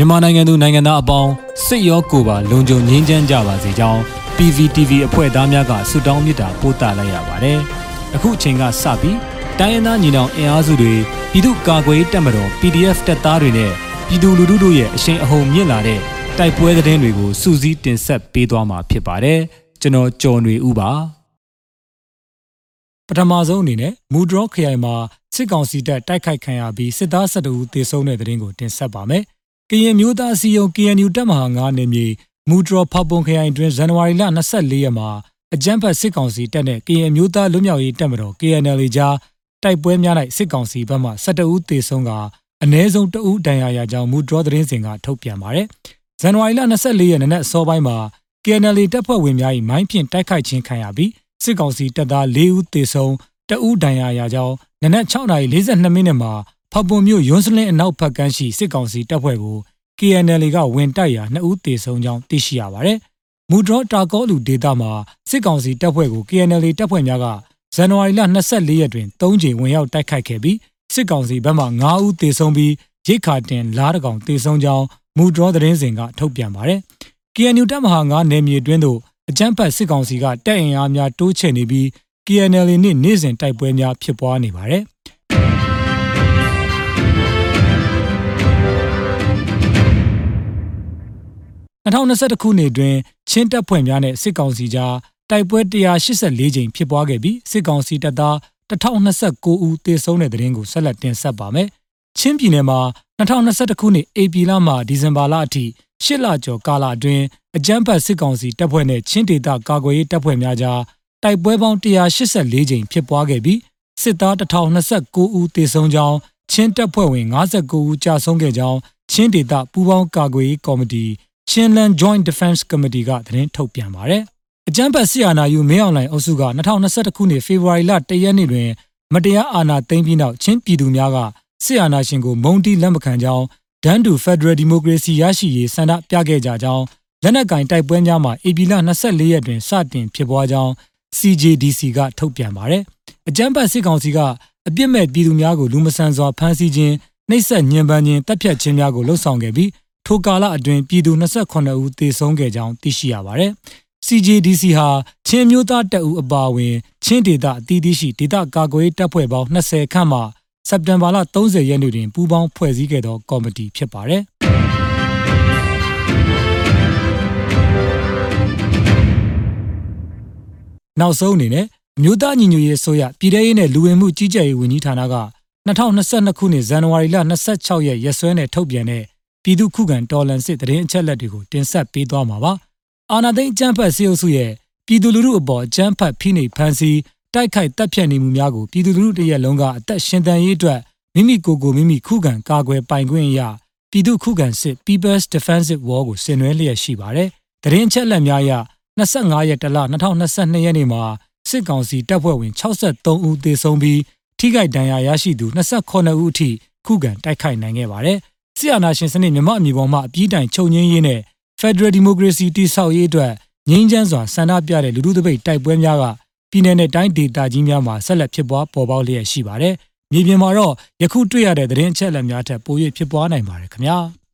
မြန်မာနိုင်ငံသူနိုင်ငံသားအပေါင်းစိတ်ရောကိုယ်ပါလုံခြုံငြိမ်းချမ်းကြပါစေကြောင်း PVTV အဖွဲ့သားများကဆုတောင်းမေတ္တာပို့သလိုက်ရပါတယ်။အခုအချိန်ကစပြီးတိုင်းရင်းသားညီနောင်အင်အားစုတွေပြည်သူ့ကာကွယ်ရေးတပ်မတော် PDF တပ်သားတွေနဲ့ပြည်သူလူထုတို့ရဲ့အရှိန်အဟုန်မြင့်လာတဲ့တိုက်ပွဲသတင်းတွေကိုစူးစီးတင်ဆက်ပေးသွားမှာဖြစ်ပါတယ်။ကျွန်တော်ကျော်နေဦးပါပထမဆုံးအနေနဲ့မူဒရော့ခရိုင်မှာစစ်ကောင်စီတပ်တိုက်ခိုက်ခံရပြီးစစ်သား12ဦးသေဆုံးတဲ့သတင်းကိုတင်ဆက်ပါမယ်။ ကရင်မျိုးသားအစည်းအရုံး KNU တပ်မဟာ9နယ်မြေမူဒရော့ဖောက်ပုံခရိုင်တွင်ဇန်နဝါရီလ24ရက်မှာအကြမ်းဖက်စစ်ကောင်စီတပ်နဲ့ကရင်မျိုးသားလွတ်မြောက်ရေးတပ်မတော် KNL ကြားတိုက်ပွဲများ၌စစ်ကောင်စီဘက်မှ12ဦးသေဆုံးကအနည်းဆုံး2ဦးဒဏ်ရာရကြောင်းမူဒရော့သတင်းစင်ကထုတ်ပြန်ပါတယ်။ဇန်နဝါရီလ24ရက်နေ့နက်အစောပိုင်းမှာ KNL တပ်ဖွဲ့ဝင်များ၏မိုင်းဖြင့်တိုက်ခိုက်ခြင်းခံရပြီးစစ်ကောင်စီတပ်သား၄ဦးသေဆုံးတအူးဒဏ်ရာရကြောင်းနနက်6:42မိနစ်မှာ ဖပွန်မြို့ရွန်းစလင်းအနောက်ဘက်ကမ်းရှိစစ်ကောင်စီတပ်ဖွဲ့ကို KNL ကဝင်တိုက်ရာ2ဦးသေဆုံးကြောင်းသိရှိရပါတယ်။မူဒရော့တာကောလူဒေတာမှာစစ်ကောင်စီတပ်ဖွဲ့ကို KNL တပ်ဖွဲ့များကဇန်နဝါရီလ24ရက်တွင်3ကြိမ်ဝင်ရောက်တိုက်ခိုက်ခဲ့ပြီးစစ်ကောင်စီဘက်မှ9ဦးသေဆုံးပြီးရိတ်ခါတင်လားတကောင်သေဆုံးကြောင်းမူဒရော့သတင်းစင်ကထုတ်ပြန်ပါတယ်။ KNU တပ်မဟာ9နယ်မြေတွင်းသို့အကြမ်းဖက်စစ်ကောင်စီကတပ်အင်အားများတိုးချဲ့နေပြီး KNL နှင့်နေ့စဉ်တိုက်ပွဲများဖြစ်ပွားနေပါတယ်။ 2021ခုနှစ်တွင်ချင်းတပ်ဖွဲ့များနဲ့စစ်ကောင်စီကြားတိုက်ပွဲ184ကြိမ်ဖြစ်ပွားခဲ့ပြီးစစ်ကောင်စီတပ်သား1029ဦးသေဆုံးတဲ့တဲ့ရင်ကိုဆက်လက်တင်ဆက်ပါမယ်။ချင်းပြည်နယ်မှာ2021ခုနှစ်ဧပြီလမှဒီဇင်ဘာလအထိရှစ်လကျော်ကာလအတွင်းအကြမ်းဖက်စစ်ကောင်စီတပ်ဖွဲ့နဲ့ချင်းဒေသကာကွယ်ရေးတပ်ဖွဲ့များကြားတိုက်ပွဲပေါင်း184ကြိမ်ဖြစ်ပွားခဲ့ပြီးစစ်သား1029ဦးသေဆုံးကြောင်းချင်းတပ်ဖွဲ့ဝင်59ဦးကြာဆုံးခဲ့ကြောင်းချင်းဒေသပူးပေါင်းကာကွယ်ရေးကော်မတီ Chinland Joint Defense Committee ကသတင်းထုတ်ပြန်ပါတယ်။အကြမ်းဖက်ဆီအာဏာယူမင်းအောင်လှိုင်အုပ်စုက2021ခုနှစ်ဖေဖော်ဝါရီလ1ရက်နေ့တွင်မတရားအာဏာသိမ်းပြီးနောက်ချင်းပြည်သူများကဆီအာဏာရှင်ကိုမုံတီးလက်မခံကြောင်းဒန်းတူဖက်ဒရယ်ဒီမိုကရေစီရရှိရေးဆန္ဒပြခဲ့ကြကြောင်းလက်နက်ကင်တိုက်ပွဲများမှာဧပြီလ24ရက်တွင်စတင်ဖြစ်ပွားကြောင်း CJDC ကထုတ်ပြန်ပါတယ်။အကြမ်းဖက်စစ်ကောင်စီကအပြစ်မဲ့ပြည်သူများကိုလူမဆန်စွာဖမ်းဆီးခြင်းနှိပ်စက်ညှဉ်းပန်းခြင်းတပ်ဖြတ်ခြင်းများကိုလှုံ့ဆော်ခဲ့ပြီး ထိုကာလအတွင်းပြည်သူ28ဦးသေဆုံးခဲ့ကြောင်းသိရှိရပါတယ်။ CJDC ဟာချင်းမျိုးသားတပ်ဦးအပါအဝင်ချင်းဒေသအသီးသီးရှိဒေသကာကွယ်ရေးတပ်ဖွဲ့ပေါင်း20ခန့်မှစက်တင်ဘာလ30ရက်နေ့တွင်ပူးပေါင်းဖွဲ့စည်းခဲ့သောကော်မတီဖြစ်ပါတယ်။နောက်ဆုံးအနေနဲ့အမျိုးသားညီညွတ်ရေးဆိုရပြည်ထရေးနဲ့လူဝင်မှုကြီးကြပ်ရေးဝန်ကြီးဌာနက2022ခုနှစ်ဇန်နဝါရီလ26ရက်ရက်စွဲနဲ့ထုတ်ပြန်တဲ့ ပြည်သူ့ခုခံတော်လှန်စစ်တရင်အချက်လက်တွေကိုတင်ဆက်ပေးသွားမှာပါ။အာဏာသိမ်းအကြမ်းဖက်စစ်အုပ်စုရဲ့ပြည်သူလူထုအပေါ်အကြမ်းဖက်ဖိနှိပ်ဖန်ဆီးတိုက်ခိုက်တပ်ဖြတ်နေမှုများကိုပြည်သူလူထုတရက်လုံးကအသက်ရှင်သန်ရေးအတွက်မိမိကိုယ်ကိုမိမိခုခံကာကွယ်ပိုင်ခွင့်အရာပြည်သူ့ခုခံစစ် People's Defensive War ကိုဆင်နွှဲလျက်ရှိပါတယ်။တရင်ချက်လက်များအရ25ရက်တလ2022ရက်နေ့မှာစစ်ကောင်စီတပ်ဖွဲ့ဝင်63ဦးသေဆုံးပြီးထိခိုက်ဒဏ်ရာရရှိသူ28ဦးအထိခုခံတိုက်ခိုက်နိုင်ခဲ့ပါတယ်။ စစ်အာဏာရှင်စနစ်မြမအမျိုးပေါ်မှအပြည့်တိုင်ချုပ်ငင်းရေးနဲ့ Federal Democracy တည်ဆောက်ရေးအတွက်ငြိမ်းချမ်းစွာဆန္ဒပြတဲ့လူထုတပိတ်တိုက်ပွဲများကပြည်내နဲ့တိုင်းဒေသကြီးများမှာဆက်လက်ဖြစ်ပွားပေါ်ပေါက်လျက်ရှိပါတယ်။မြေပြင်မှာတော့ယခုတွေ့ရတဲ့သတင်းအချက်အလက်များထက်ပို၍ဖြစ်ပွားနိုင်ပါတယ်ခင်ဗျာ။